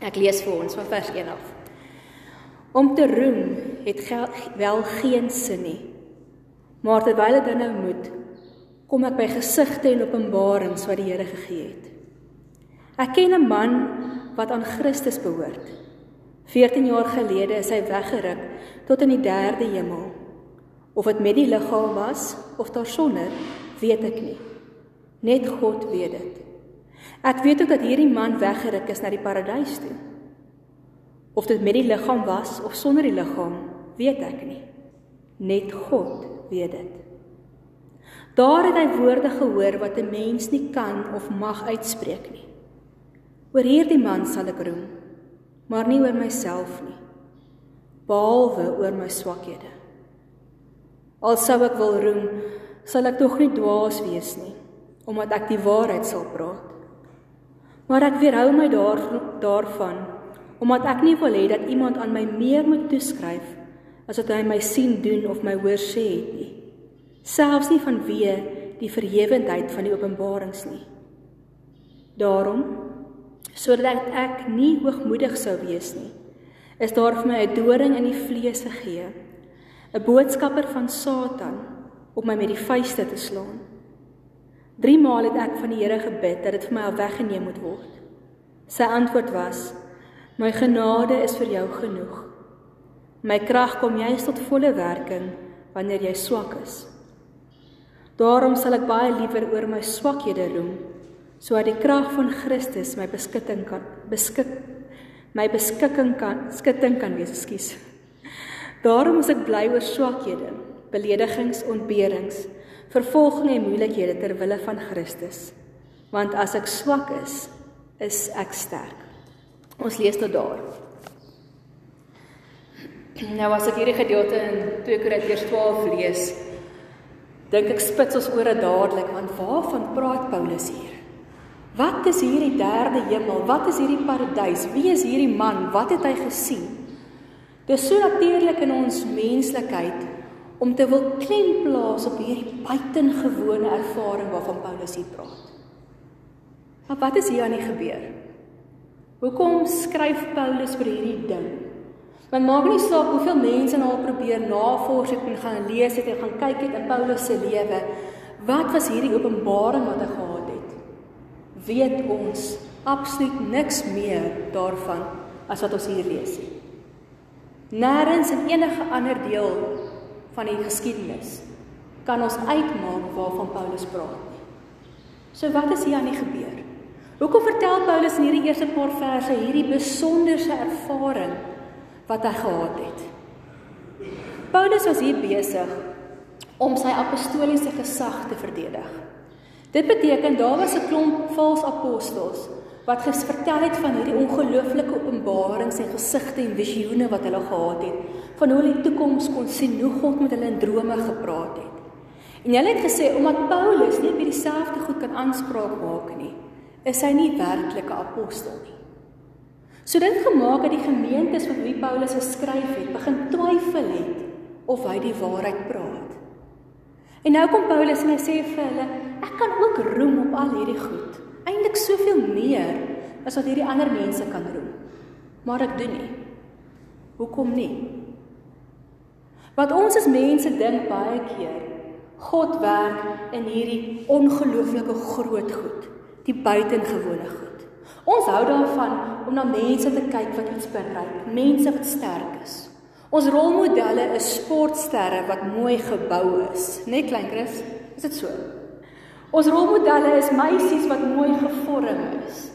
Ek lees vir ons van vers 1 af. Om te roem het wel geen sin nie. Maar terwyl dit nou moet, kom ek by gesigte en openbarings wat die Here gegee het. Ek ken 'n man wat aan Christus behoort. 14 jaar gelede is hy weggeruk tot in die derde hemel. Of dit met die liggaam was of daarsonder, weet ek nie. Net God weet dit. Ek weet ook dat hierdie man weggeruk is na die paradys toe. Of dit met die liggaam was of sonder die liggaam, weet ek nie. Net God weet dit. Daar het hy woorde gehoor wat 'n mens nie kan of mag uitspreek nie. Oor hierdie man sal ek roem, maar nie oor myself nie, behalwe oor my swakhede. Al sou ek wil roem, sal ek tog nie dwaas wees nie, omdat ek die waarheid sal praat. Maar ek weerhou my daar daarvan omdat ek nie wil hê dat iemand aan my meer moet toeskryf as wat hy my sien doen of my hoor sê het nie. Selfs nie vanweë die verhewendheid van die openbarings nie. Daarom sodat ek nie hoogmoedig sou wees nie, is daar vir my 'n doring in die vlees gegee, 'n boodskapper van Satan om my met die vuiste te slaan. 3 maal het ek van die Here gebid dat dit vir my al weggeneem moet word. Sy antwoord was: My genade is vir jou genoeg. My krag kom juis tot volle werking wanneer jy swak is. Daarom sal ek baie liewer oor my swakhede roem, sodat die krag van Christus my beskutting kan beskik my beskikking kan skutting kan wees, ekskuus. Daarom is ek bly oor swakhede, beledigings, ontberings, vervolging en moeilikhede ter wille van Christus. Want as ek swak is, is ek sterk. Ons lees tot daar. Nou as ek hierdie gedeelte in 2 Korintiërs 12 lees, dink ek spits ons ore dadelik want waarvan praat Paulus hier? Wat is hierdie derde hemel? Wat is hierdie paradys? Wie is hierdie man? Wat het hy gesien? Dis so natuurlik in ons menslikheid om te wil klem plaas op hierdie buitengewone ervaring waarvan Paulus hier praat. Maar wat is hier aan die gebeur? Hoekom skryf Paulus oor hierdie ding? Want maak nie saak hoeveel mense nou al probeer navors het en gaan lees het en gaan kyk het in Paulus se lewe, wat was hierdie openbaring wat hy gehad het? Weet ons absoluut niks meer daarvan as wat ons hier lees nie. Nêrens in enige ander deel van die geskiedenis kan ons uitmaak waarvan Paulus praat nie. So wat is hier aan die gebeur? Hoekom vertel Paulus in hierdie eerste paar verse hierdie besonderse ervaring wat hy gehad het? Paulus was hier besig om sy apostoliese gesag te verdedig. Dit beteken daar was 'n klomp valse apostels wat gesvertel het van hierdie ongelooflike openbarings en gesigte en visioene wat hulle gehad het, van hoe hulle die toekoms kon sien, hoe God met hulle in drome gepraat het. En hulle het gesê omdat Paulus nie op hierdie selfde goed kan aanspraak maak nie, is hy nie werklike apostel nie. So dit gemaak dat die gemeentes wat wie Paulus geskryf het, begin twyfel het of hy die waarheid praat. En nou kom Paulus en hy sê vir hulle, ek kan ook roem op al hierdie goed. Eintlik soveel meer as wat hierdie ander mense kan roem. Maar ek doen nie. Hoekom nie? Want ons as mense dink baie keer God werk in hierdie ongelooflike groot goed die buitengewone goed. Ons hou daarvan om na mense te kyk wat iets bereik, mense wat sterk is. Ons rolmodelle is sportsterre wat mooi gebou is, né klein Chris? Is dit so? Ons rolmodelle is meisies wat mooi gevorm is.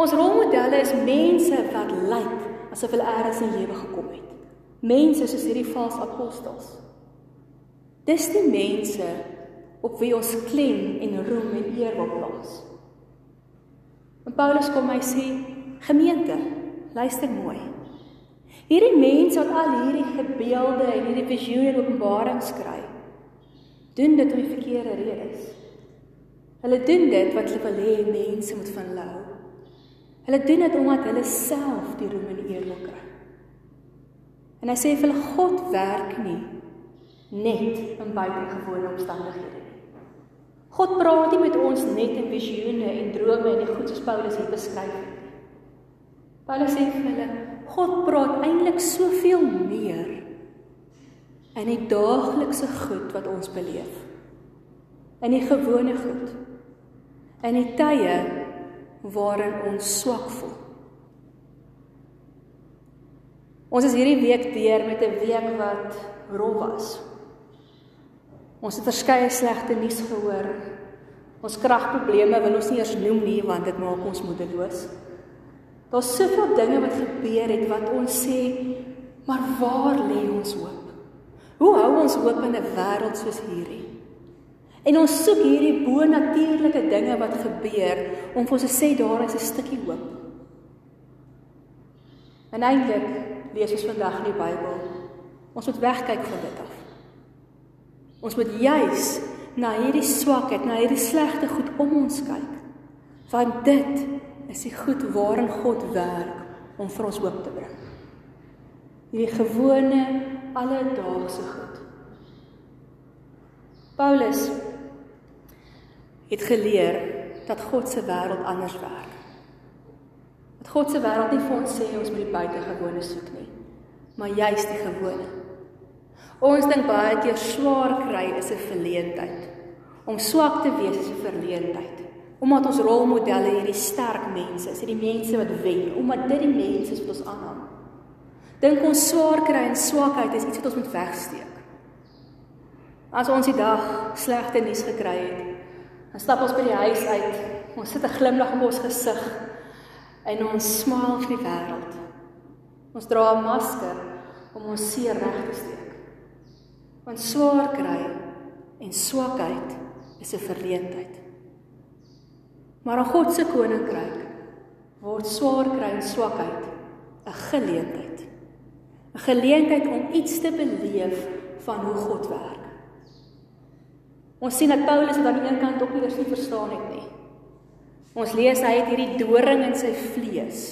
Ons rolmodelle is mense wat lyk asof hulle eers in lewe gekom het. Mense soos hierdie valse apostels. Dis die mense op wie ons klem en roem en eer wil plaas. En Paulus kom my sê, gemeente, luister mooi. Hierdie mense wat al hierdie gebeelde en hierdie visioene en openbarings kry, doen dit om die verkeerde redes. Hulle doen dit wat hulle wil hê mense moet van hulle hou. Hulle doen dit omdat hulle self die roem en die eer wil kry. En hy sê vir hulle God werk nie net in buitengewone omstandighede God praat nie met ons net in visioene en drome en die goed soos Paulus hier beskryf het. Paulus sê vir hulle, God praat eintlik soveel meer in die daaglikse goed wat ons beleef. In die gewone goed. In die tye waarin ons swak voel. Ons is hierdie week deur met 'n week wat rof was. Ons het verskeie slegte nuus gehoor. Ons kragprobleme wil ons nie eers noem nie want dit maak ons moedeloos. Daar's soveel dinge wat gebeur het wat ons sê, maar waar lê ons hoop? Hoe hou ons hoop in 'n wêreld soos hierdie? En ons soek hierdie bo-natuurlike dinge wat gebeur om vir ons te sê daar is 'n stukkie hoop. En eintlik lees ons vandag in die Bybel, ons moet wegkyk van dit af. Ons moet juis na hierdie swakheid, na hierdie slegte goed om ons kyk. Want dit is die goed waarin God werk om vir ons hoop te bring. Hierdie gewone alledaagse goed. Paulus het geleer dat God se wêreld anders werk. Dat God se wêreld nie vir ons sê ons moet die buitengewone soek nie, maar juis die gewone. Ons dink baie keer swaar kry is 'n verleentheid. Om swak te wees is 'n verleentheid omdat ons rolmodelle hierdie sterk mense is, hierdie mense wat wen, omdat dit die mense is wat ons aanhang. Dink ons swaar kry en swakheid is iets wat ons moet wegsteek. As ons die dag slegte nuus gekry het, dan stap ons by die huis uit, ons sit 'n glimlag op ons gesig en ons smaal vir die wêreld. Ons dra 'n masker om ons seer reg te steek. Want swaar kry en swakheid is 'n verleentheid. Maar in God se koninkryk word swaar kry en swakheid 'n geleentheid. 'n Geleentheid om iets te beleef van hoe God werk. Ons sien dat Paulus dit aan die een kant ook nie eers nie verstaan het nie. Ons lees hy het hierdie doring in sy vlees.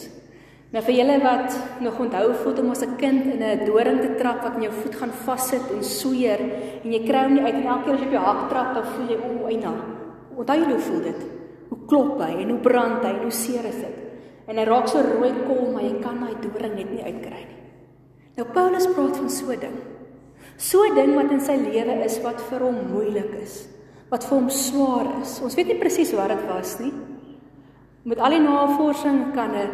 Nou vir julle wat nog onthou voet om as 'n kind in 'n doring te trap wat in jou voet gaan vassit en sweer en jy kry hom nie uit en elke keer as jy op jou hak trap dan voel jy o, eina. Onthou jy hoe voel dit? Hoe klop hy en hoe brand hy en hoe seer is dit? En hy raak so rooi kol, maar jy kan daai doring net nie uitkry nie. Nou Paulus praat van so 'n ding. So 'n ding wat in sy lewe is wat vir hom moeilik is, wat vir hom swaar is. Ons weet nie presies wat dit was nie. Met al die navorsing kan 'n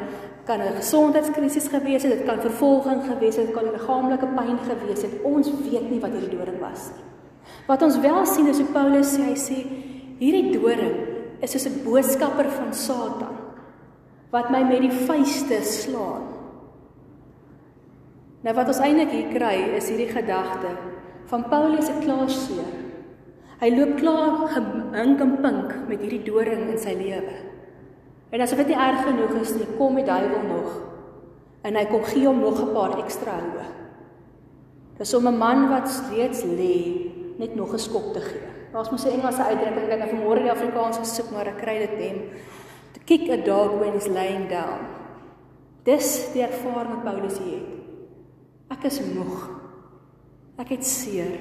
kan 'n gesondheidskrisis gewees het, dit kan vervolging gewees het, dit kan liggaamlike pyn gewees het. Ons weet nie wat hierdie doring was nie. Wat ons wel sien is hoe Paulus sê hy sê hierdie doring is soos 'n boodskapper van Satan wat my met die vuiste slaan. Nou wat ons eintlik hier kry is hierdie gedagte van Paulus se klaarseer. Hy loop klaar gehink en pink met hierdie doring in sy lewe. En asof dit nie erg genoeg is nie, kom die duiwel nog en hy kom gee hom nog 'n paar ekstra hoë. Dis om 'n man wat steeds lê net nog 'n skop te gee. Daar's mos 'n Engelse uitdrukking, ek het nou vanmôre die Afrikaans gesoek, maar ek kry dit nem. To kick a dog when he's laying down. Dis die ervaring wat Paulus hier het. Ek is moeg. Ek het seer.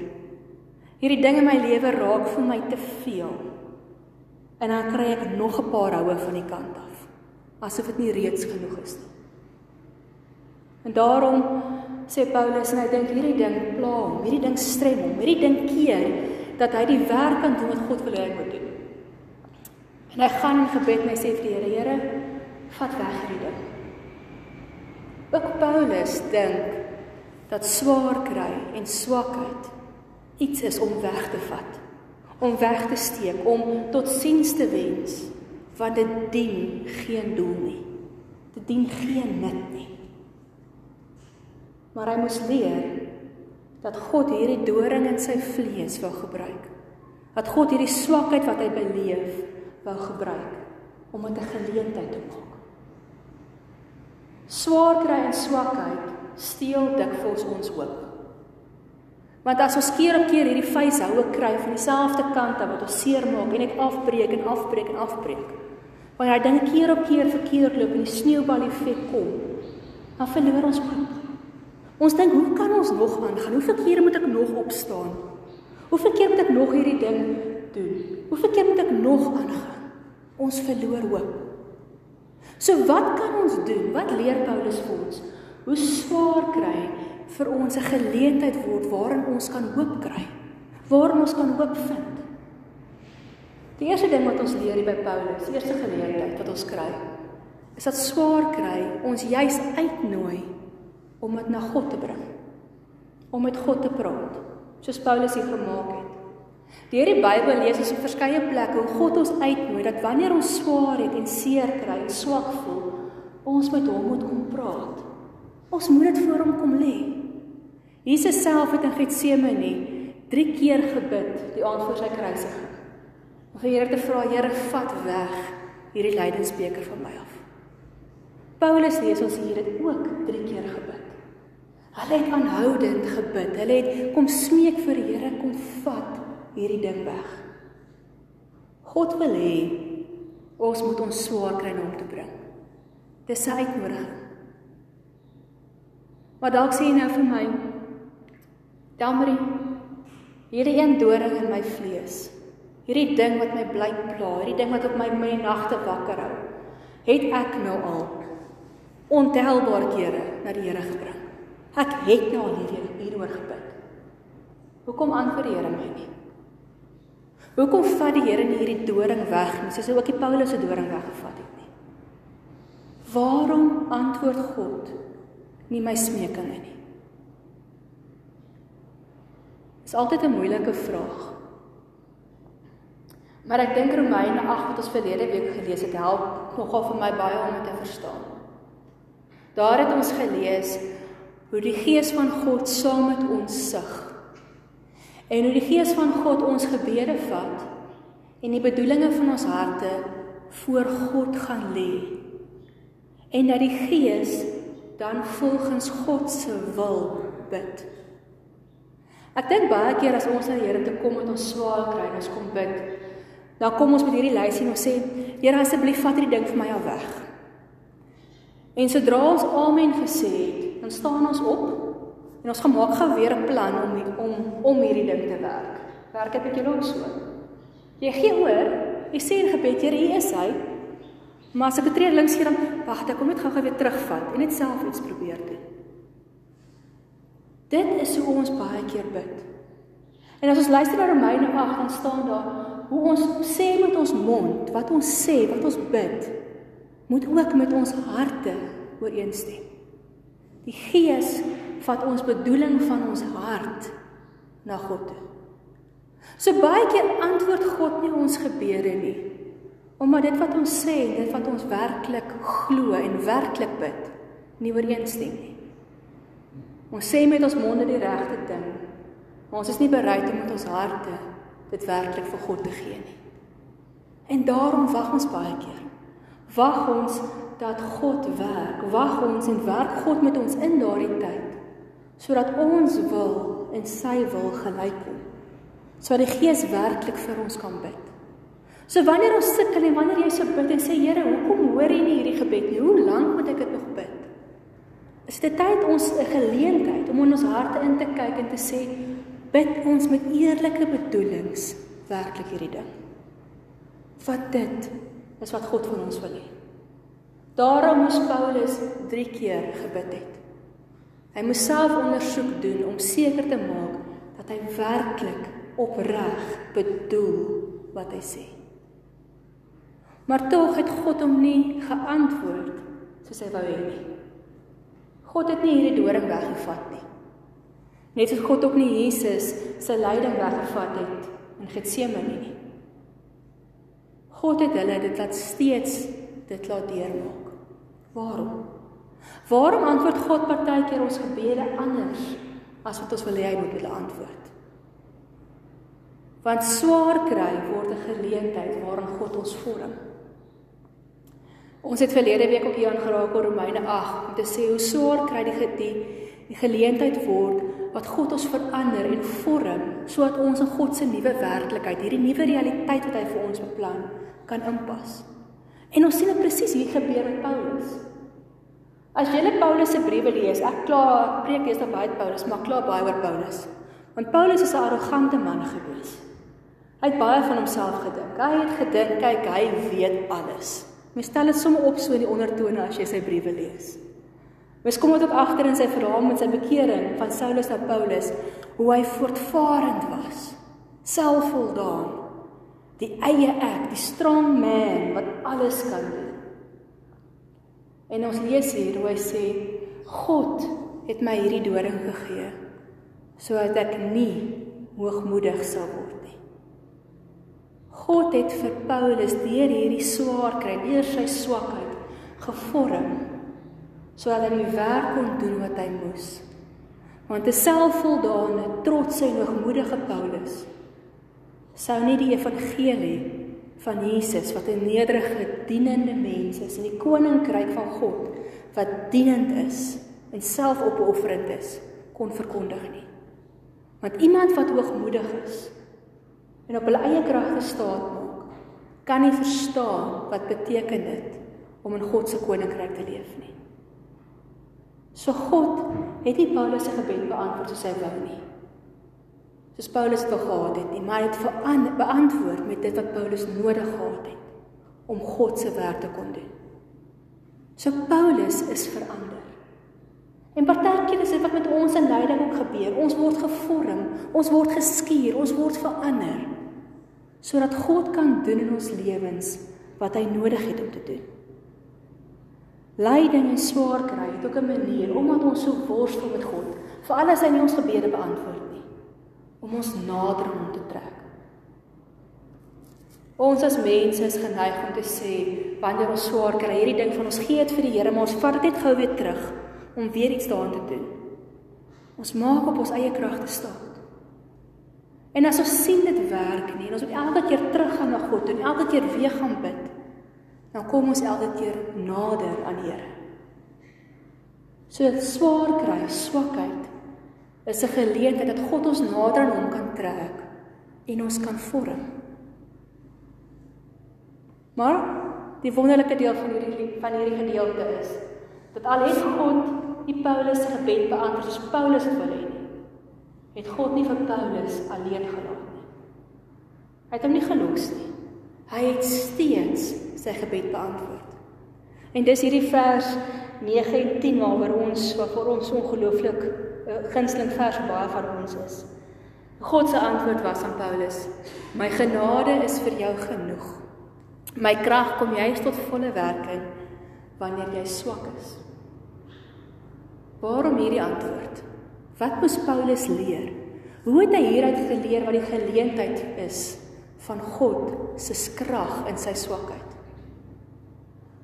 Hierdie ding in my lewe raak vir my te veel. En dan kry ek nog 'n paar houe van die kant af. Asof dit nie reeds genoeg is nie. En daarom sê Paulus en hy dink hierdie ding pla hom, hierdie ding strem hom, hierdie ding keer dat hy die werk kan doen wat God wil hê hy moet doen. En hy gaan in gebed en hy sê vir die Here, Here, vat weg hierdie ding. Ook Paulus dink dat swaar kry en swakheid iets is om weg te vat, om weg te steek, om tot siens te wens wat dit dien geen doel nie. Dit dien geen nut nie. Maar hy moes leer dat God hierdie doring in sy vlees wou gebruik. Dat God hierdie swakheid wat hy beleef wou gebruik om dit 'n geleentheid te maak. Swaar kry en swakheid steel dikwels ons hoop. Want as ons keer op keer hierdie vuishoue kry van dieselfde kant wat ons seermaak en net afbreek en afbreek en afbreek. Wanneer dinge keer op keer verkeerd loop en die sneeubal effek kom, dan verloor ons hoop. Ons dink, hoe kan ons nog aangaan? Hoeveel kere moet ek nog opstaan? Hoeveel keer moet ek nog hierdie ding doen? Hoeveel keer moet ek nog aangaan? Ons verloor hoop. So wat kan ons doen? Wat leer Paulus vir ons? Hoe swaar kry vir ons 'n geleentheid word waarin ons kan hoop kry. Waarin ons kan hoop vind. Die eerste ding wat ons leer hier by Paulus, die eerste geleentheid wat ons kry, is dat swaar kry ons juis uitnooi om dit na God te bring. Om met God te praat, soos Paulus hier gemaak het. Deur die Bybel lees ons op verskeie plekke hoe God ons uitnooi dat wanneer ons swaar het en seer kry en swak voel, ons met hom moet kom praat. Ons moet dit voor hom kom lê. Jesus self het in Getsemane 3 keer gebid die aand voor sy kruisiging. Om vir Here te vra, Here, vat weg hierdie lydensbeker van my af. Paulus lees ons hier dit ook 3 keer gebid. Hulle het aanhoudend gebid. Hulle het kom smeek vir die Here kom vat hierdie ding weg. God wil hê ons moet ons swaar kry om te bring. Dis sy uitnodiging. Maar dalk sê jy nou vir my, Damrie, hierdie een doring in my vlees, hierdie ding wat my bly pla, hierdie ding wat op my my nagte wakker hou, het ek nou al ontelbare kere na die Here gebring. Ek het nou al hierdie hieroor gebid. Hoekom antwoord die Here my nie? Hoekom vat die Here nie hierdie doring weg nie, soos hy ook die Paulus se doring weggevat het nie? Waarom antwoord God nie my smekinge nie? Dis altyd 'n moeilike vraag. Maar ek dink Romeine 8 wat ons verlede week gelees het, help nogal vir my baie om dit te verstaan. Daar het ons gelees hoe die Gees van God saam met ons sug En hoe die Gees van God ons gebede vat en die bedoelinge van ons harte voor God gaan lê. En dat die Gees dan volgens God se wil bid. Ek dink baie keer as ons na die Here toe kom met ons swaar kry en ons kom bid, dan kom ons met hierdie lysie en ons sê, Here asseblief vat hierdie ding vir my al weg. En sodra ons amen gesê het, dan staan ons op En ons gemaak gou weer 'n plan om om om hierdie ding te werk. Werk dit met julle ook so? Jy gee oor, jy sê in gebed, Here, hier is hy. Maar as ek betree links hier dan wag, ek kom net gou-gou weer terugvat en net self iets probeer doen. Dit is hoe ons baie keer bid. En as ons luister na Romeine 8, dan staan daar hoe ons sê met ons mond, wat ons sê, wat ons bid, moet ook met ons harte ooreenstem. Die Gees vat ons bedoeling van ons hart na God toe. So baie keer antwoord God nie ons gebede nie. Omdat dit wat ons sê, dit wat ons werklik glo en werklik bid, nie ooreenstem nie. Ons sê met ons monde die regte ding, maar ons is nie bereid om met ons harte dit werklik vir God te gee nie. En daarom wag ons baie keer. Wag ons dat God werk. Wag ons en werk God met ons in daardie tyd sodat ons wil en sy wil gelyk kom. Sodat die Gees werklik vir ons kan bid. So wanneer ons sukkel en wanneer jy so bid en sê Here, hoekom hoor jy nie hierdie gebed nie? Hoe lank moet ek dit nog bid? Is dit tyd ons 'n geleentheid om in ons harte in te kyk en te sê bid ons met eerlike bedoelings werklik hierdie ding. Wat dit is wat God van ons wil hê. Daarom moes Paulus 3 keer gebid het. Hy moes self ondersoek doen om seker te maak dat hy werklik opreg bedoel wat hy sê. Maar tog het God hom nie geantwoord soos hy wou hê nie. God het nie hierdie doring weggevat nie. Net soos God ook nie Jesus se lyding weggevat het in Getsemane nie. God het hulle dit laat steeds dit laat deurmaak. Waarom? Waarom antwoord God partykeer ons gebede anders as wat ons wil hê hy moet hulle antwoord? Want swaar kry word 'n geleentheid waarin God ons vorm. Ons het verlede week ook hier aangeraak oor Romeine 8 om te sê hoe swaar kry die gedie die geleentheid word wat God ons verander en vorm sodat ons in God se nuwe werklikheid, hierdie nuwe realiteit wat hy vir ons beplan, kan inpas. En ons sien dit presies hier gebeur met Paulus. As jy net Paulus se briewe lees, ek klaar preek eers baie Paulus, maar klaar baie oor Paulus. Want Paulus is 'n arrogante man gewees. Hy het baie van homself gedink. Hy het gedink, kyk, hy weet alles. Mens stel dit sommer op so in die ondertone as jy sy briewe lees. Mens kom ook agter in sy verhaal met sy bekering van Saulus na Paulus hoe hy voortvarend was, selfvoldaan, die eie ek, die strong man wat alles kan doen. En ons lees hier hoe hy sê God het my hierdie doring gegee sodat ek nie hoogmoedig sal word. God het vir Paulus deur hierdie swaar kry, deur sy swakheid gevorm sodat hy die werk kon doen wat hy moes. Want 'n selfvoldane, trotse en hoogmoedige Paulus sou nie die evangelie van Jesus wat 'n nederige, dienende mens is in die koninkryk van God wat dienend is en selfopofferend is kon verkondig nie. Want iemand wat hoogmoedig is en op hulle eie kragte staat maak, kan nie verstaan wat beteken dit om in God se koninkryk te leef nie. So God het nie Paulus se gebed beantwoord soos hy wou nie. Soos Paulus dit gehad het nie, maar hy het beantwoord met dit wat Paulus nodig gehad het om God se werk te kon doen. So Paulus is verander. En partykeer is dit wat met ons in lyding ook gebeur. Ons word gevorm, ons word geskuur, ons word verander sodat God kan doen in ons lewens wat hy nodig het om te doen. Lyding en swaar kry het ook 'n manier omdat ons so worstel met God, vir alles hy nie ons gebede beantwoord nie, om ons nader aan hom te trek. Ons as mense is geneig om te sê wanneer ons swaar kry, hierdie ding van ons gee dit vir die Here, maar ons vat dit net gou weer terug om weer iets daaraan te doen. Ons maak op ons eie kragte staan. En as ons sien dit werk nie, en ons moet elke keer teruggaan na God en elke keer weer gaan bid, dan kom ons elke keer nader aan die Here. So swaar kry, swakheid is 'n geleentheid dat God ons nader aan hom kan trek en ons kan vorm. Maar die wonderlike deel van hierdie van hierdie gedeelte is dat al het God die Paulus se gebed beantwoord soos Paulus het wil hê het God nie vir Paulus alleen gelaat nie. Hy het hom nie gelos nie. Hy het steeds sy gebed beantwoord. En dis hierdie vers 9 en 10 waaroor ons wat vir ons ongelooflik uh, gunsteling vers baie van ons is. God se antwoord was aan Paulus: "My genade is vir jou genoeg. My krag kom juis tot volle werking wanneer jy swak is." Waarom hierdie antwoord? Wat moes Paulus leer? Hoe het hy hieruit geleer wat die geleentheid is van God se krag in sy swakheid?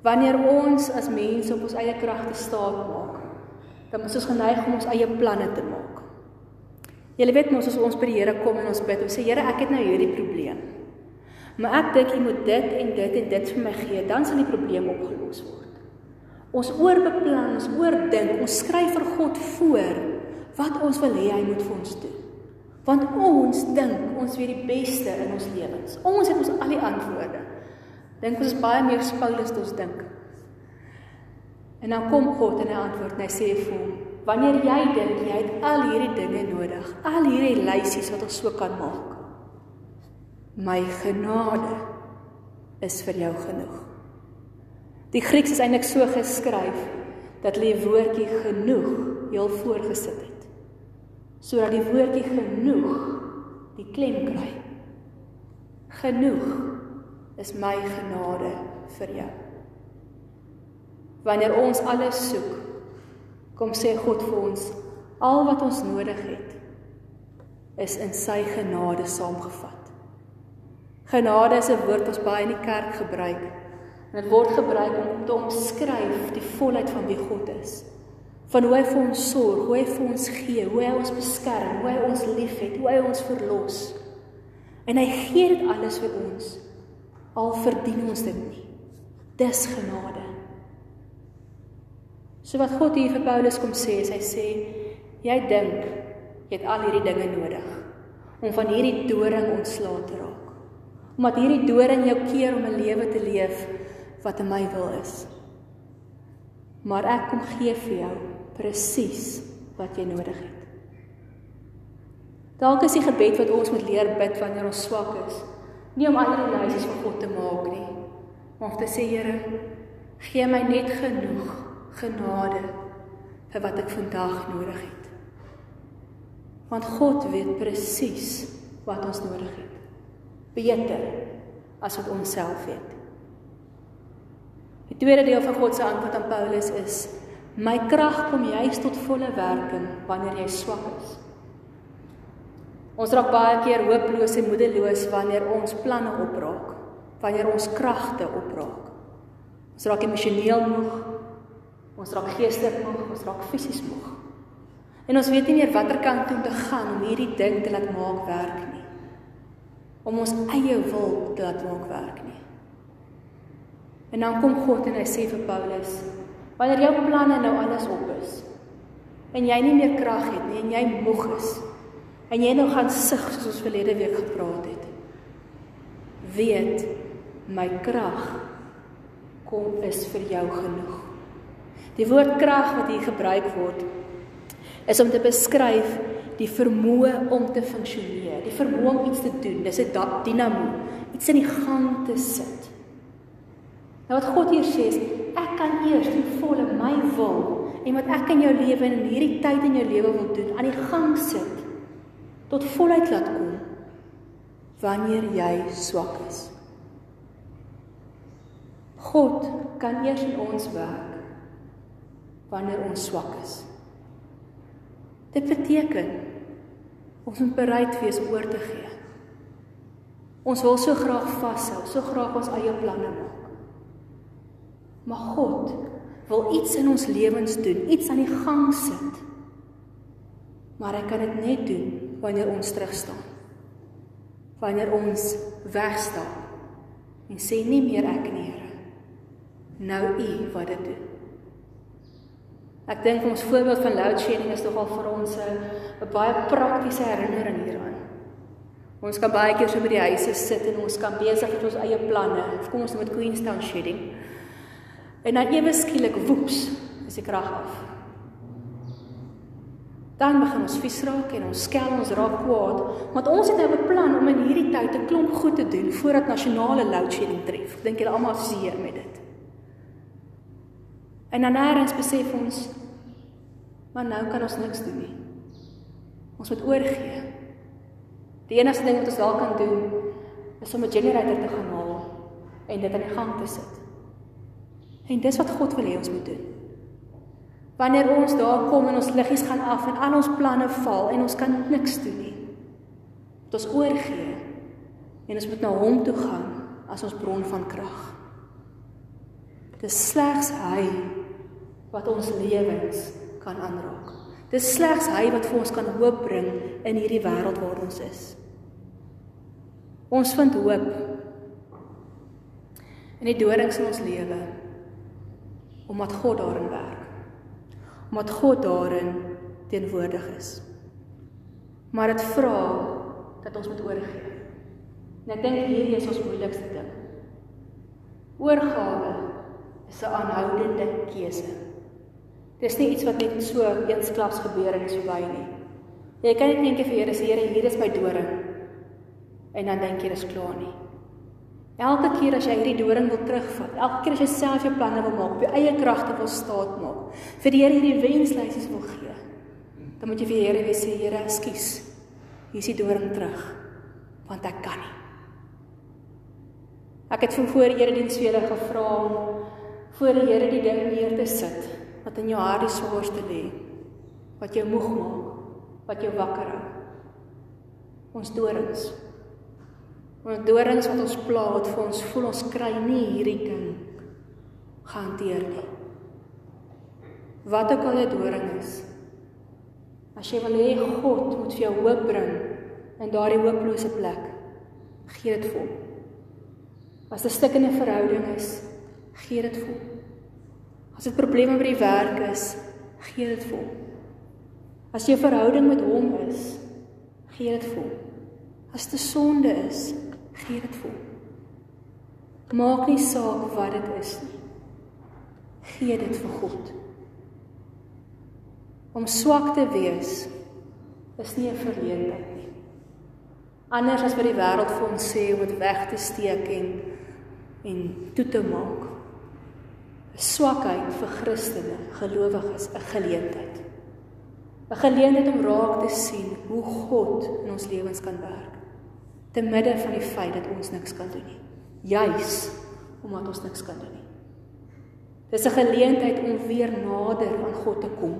Wanneer ons as mense op ons eie kragte staat maak, dan is ons geneig om ons eie planne te maak. Jy weet mos as ons by die Here kom en ons bid, ons sê Here, ek het nou hierdie probleem. Maar ek dink U moet dit en dit en dit vir my gee, dan sal die probleem opgelos word. Ons oorbeplan, ons oordink, ons skryf vir God voor wat ons wil hê hy moet vir ons doen. Want ons dink ons weet die beste in ons lewens. Ons het ons al die antwoorde. Dink ons is baie meer Paulus as ons dink. En dan kom God en hy antwoord en hy sê vir hom: "Wanneer jy dink jy het al hierdie dinge nodig, al hierdie lysies wat ons so kan maak, my genade is vir jou genoeg." Die Grieks is eintlik so geskryf dat hulle die woordjie genoeg heel voorgesit het sodat die woordjie genoeg die klem kry. Genoeg is my genade vir jou. Wanneer ons alles soek, kom sê God vir ons al wat ons nodig het is in sy genade saamgevat. Genade is 'n woord wat baie in die kerk gebruik. En dit word gebruik om te omskryf die volheid van wie God is van hoe hy vir ons sorg, hoe hy vir ons gee, hoe hy ons beskerm, hoe hy ons liefhet, hoe hy ons verlos. En hy gee dit alles vir ons. Al verdien ons dit nie. Dis genade. So wat God hier vir Paulus kom sê, is hy sê jy dink jy het al hierdie dinge nodig om van hierdie doring ontslae te raak. Omdat hierdie doring jou keer om 'n lewe te leef wat in my wil is. Maar ek kom gee vir jou presies wat jy nodig het. Dalk is die gebed wat ons moet leer bid wanneer ons swak is, nie om al die lysies van God te maak nie, om te sê Here, gee my net genoeg genade vir wat ek vandag nodig het. Want God weet presies wat ons nodig het. Beter as wat ons self weet. Die tweede deel van God se antwoord aan Paulus is: My krag kom juis tot volle werking wanneer jy swak is. Ons raak baie keer hooploos en moedeloos wanneer ons planne opraak, wanneer ons kragte opraak. Ons raak emosioneel moeg, ons raak geestelik moeg, ons raak fisies moeg. En ons weet nie meer watter kant toe te gaan om hierdie ding te laat maak werk nie. Om ons eie wil te laat maak werk nie. En dan kom God en hy sê vir Paulus: "Wanneer jou planne nou alles op is en jy nie meer krag het nie en jy moeg is en jy nou gaan sug soos ons verlede week gepraat het, weet my krag kom is vir jou genoeg." Die woord krag wat hier gebruik word is om te beskryf die vermoë om te funksioneer, die vermoë om iets te doen. Dis 'n dinamo, iets in die gang te sit. Nou wat God hier sê is ek kan eers die volle my wil en wat ek in jou lewe en in hierdie tyd in jou lewe wil doen aan die gang sit tot volheid laat kom wanneer jy swak is. God kan eers in ons werk wanneer ons swak is. Dit beteken ons moet bereid wees om oor te gee. Ons wil so graag vashou, so graag ons eie planne maak. Maar God wil iets in ons lewens doen, iets aan die gang sit. Maar hy kan dit net doen wanneer ons terug staan. Wanneer ons weg staan en sê nie meer ek nie, Here. Nou U wat dit doen. Ek dink ons voorbeeld van load shedding is nogal vir ons 'n baie praktiese herinnering hieraan. Ons kan baie keer so by die huise sit en ons kan besig met ons eie planne. Kom ons met Queenstown shedding. En dan ewe skielik woeps, is die krag af. Dan begin ons vies raak en ons skel ons raak kwaad, want ons het nou beplan om in hierdie tyd 'n klomp goed te doen voordat nasionale load shedding tref. Dink julle almal seer met dit? En dan nêrens besef ons maar nou kan ons niks doen nie. Ons moet oorgee. Die enigste ding wat ons dalk kan doen is om 'n generator te gaan haal en dit aan die gang te sit. En dis wat God wil hê ons moet doen. Wanneer ons daar kom en ons liggies gaan af en al ons planne val en ons kan niks doen nie. Moet ons oorgee en ons moet na hom toe gaan as ons bron van krag. Dis slegs hy wat ons lewens kan aanraak. Dis slegs hy wat vir ons kan hoop bring in hierdie wêreld waar ons is. Ons vind hoop in die dorings in ons lewe omdat God daarin werk. Omdat God daarin teenwoordig is. Maar dit vra dat ons moet oorgee. En ek dink hierdie is ons moeilikste ding. Oorgawe is 'n aanhoudende keuse. Dis nie iets wat net so eensklaps gebeur en is verby nie. Jy kan net eendag vir Here sê, Here, hier is my doring. En dan dink jy dis klaar nie. Elke keer as jy hierdie doring wil terugvat, elke keer as jy self jou planne wil maak, op jou eie kragte wil staat maak, vir die Here hierdie wenslysies wil gee, dan moet jy vir die Here weer sê, Here, ekskuus. Hier is die doring terug, want ek kan nie. Ek het van voor die erediens vir julle gevra om voor die Here die ding neer te sit wat in jou hart die swaarste lê, wat jou moeg maak, wat jou wakker hou. Ons dorings Ons dorings wat ons pla wat vir ons voel ons kry nie hierdie ding gehanteer nie. Wat ook al dit doring is. As jy wil hê God moet vir jou hoop bring in daardie hooplose plek, gee dit vir hom. As 'n stuk in 'n verhouding is, gee dit vir hom. As dit probleme by die werk is, gee dit vir hom. As jou verhouding met hom is, gee dit vir hom. As dit sonde is, gee dit vir hom. Maak nie saak wat dit is nie. Gee dit vir God. Om swak te wees is nie 'n verleentheid nie. Anders as wat die wêreld vir ons sê om dit weg te steek en en toe te maak. 'n Swakheid vir Christene, gelowiges, 'n geleentheid. 'n Geleentheid om raak te sien hoe God in ons lewens kan werk te midde van die feit dat ons niks kan doen nie. Juis omdat ons niks kan doen nie. Dis 'n geleentheid om weer nader aan God te kom.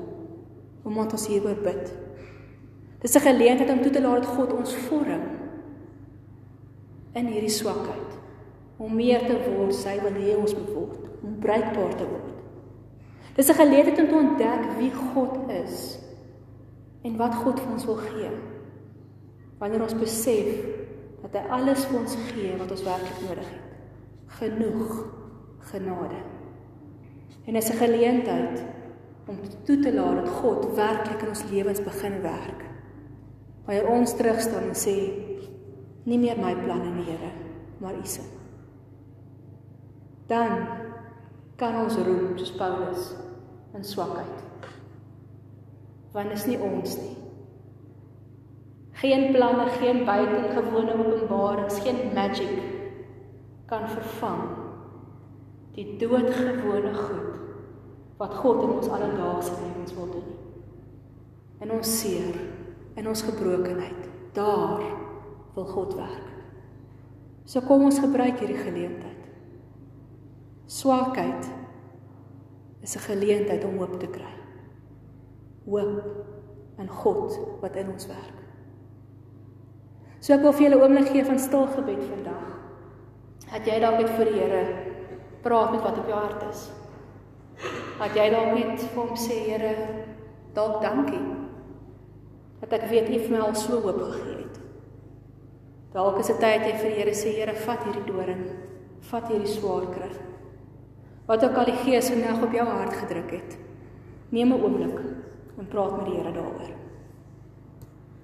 Omdat ons hieroor bid. Dis 'n geleentheid om toe te laat dat God ons vorm in hierdie swakheid om meer te word sy wil hê ons moet word, om bruikbaar te word. Dis 'n geleentheid om te ontdek wie God is en wat God vir ons wil gee. Wanneer ons besef dat hy alles vir ons gee wat ons werklik nodig het. Genoeg genade. En is 'n geleentheid om toe te laat dat God werklik in ons lewens begin werk. Wanneer ons terug staan en sê nie meer my planne Here, maar U se. Dan kan ons roem soos Paulus in swakheid. Want is nie ons nie. Geen planne, geen buitengewone openbarings, geen magic kan vervang die doodgewone goed wat God in ons alledaagse lewens wil doen. In ons seer, in ons gebrokenheid, daar wil God werk. So kom ons gebruik hierdie geleentheid. Swakheid is 'n geleentheid om hoop te kry. Hoop in God wat in ons werk. So ek wil vir julle 'n oomblik gee van stil gebed vandag. Dat jy dalk net vir die Here praat met wat op jou hart is. Dat jy dalk net vir hom sê, Here, dalk dankie. Dat ek weet U vir my al so hoop gegee het. Dalk is dit tyd jy vir die Here sê, Here, vat hierdie doring, vat hierdie swaar kry. Wat ook al die Gees vandag op jou hart gedruk het. Neem 'n oomblik en praat met die Here daaroor.